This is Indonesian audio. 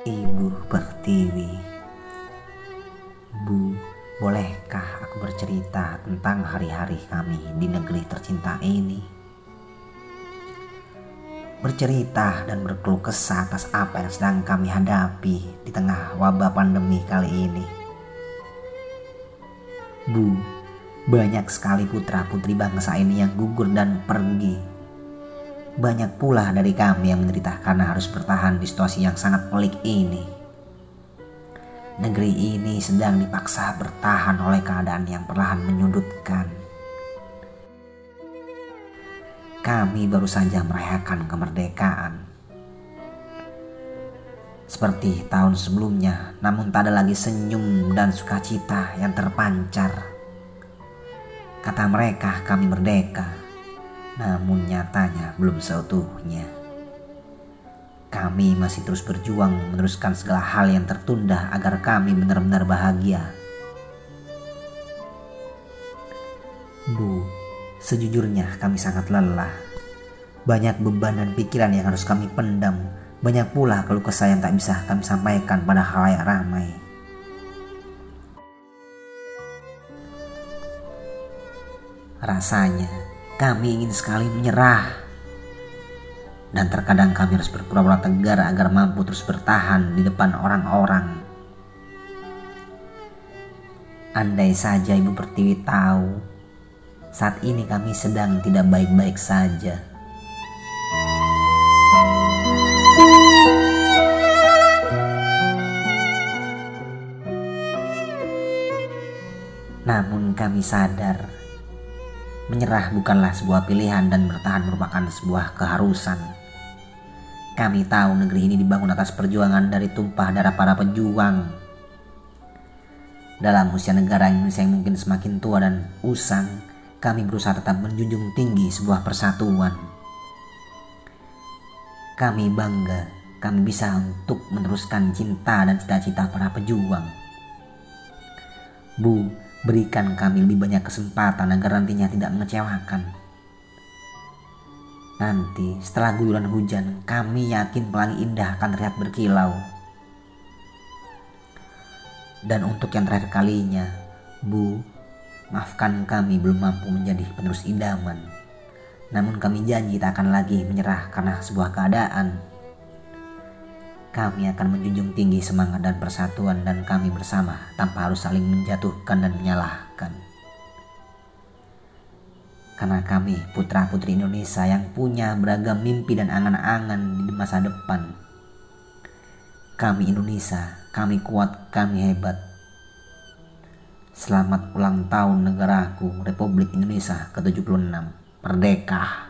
Ibu Pertiwi Bu, bolehkah aku bercerita tentang hari-hari kami di negeri tercinta ini? Bercerita dan berkeluh kesah atas apa yang sedang kami hadapi di tengah wabah pandemi kali ini. Bu, banyak sekali putra-putri bangsa ini yang gugur dan pergi banyak pula dari kami yang menderita karena harus bertahan di situasi yang sangat pelik ini. Negeri ini sedang dipaksa bertahan oleh keadaan yang perlahan menyudutkan. Kami baru saja merayakan kemerdekaan. Seperti tahun sebelumnya, namun tak ada lagi senyum dan sukacita yang terpancar. Kata mereka, kami merdeka namun nyatanya belum seutuhnya. Kami masih terus berjuang meneruskan segala hal yang tertunda agar kami benar-benar bahagia. Bu, sejujurnya kami sangat lelah. Banyak beban dan pikiran yang harus kami pendam. Banyak pula keluh kesah yang tak bisa kami sampaikan pada halayak ramai. Rasanya kami ingin sekali menyerah. Dan terkadang kami harus berpura-pura tegar agar mampu terus bertahan di depan orang-orang. Andai saja Ibu Pertiwi tahu, saat ini kami sedang tidak baik-baik saja. Namun kami sadar Menyerah bukanlah sebuah pilihan dan bertahan merupakan sebuah keharusan. Kami tahu negeri ini dibangun atas perjuangan dari tumpah darah para pejuang. Dalam usia negara Indonesia yang mungkin semakin tua dan usang, kami berusaha tetap menjunjung tinggi sebuah persatuan. Kami bangga kami bisa untuk meneruskan cinta dan cita-cita para pejuang. Bu, Berikan kami lebih banyak kesempatan agar nantinya tidak mengecewakan. Nanti setelah guyuran hujan, kami yakin pelangi indah akan terlihat berkilau. Dan untuk yang terakhir kalinya, Bu, maafkan kami belum mampu menjadi penerus idaman. Namun kami janji tak akan lagi menyerah karena sebuah keadaan kami akan menjunjung tinggi semangat dan persatuan dan kami bersama tanpa harus saling menjatuhkan dan menyalahkan. Karena kami putra-putri Indonesia yang punya beragam mimpi dan angan-angan di masa depan. Kami Indonesia, kami kuat, kami hebat. Selamat ulang tahun negaraku Republik Indonesia ke-76. Merdeka!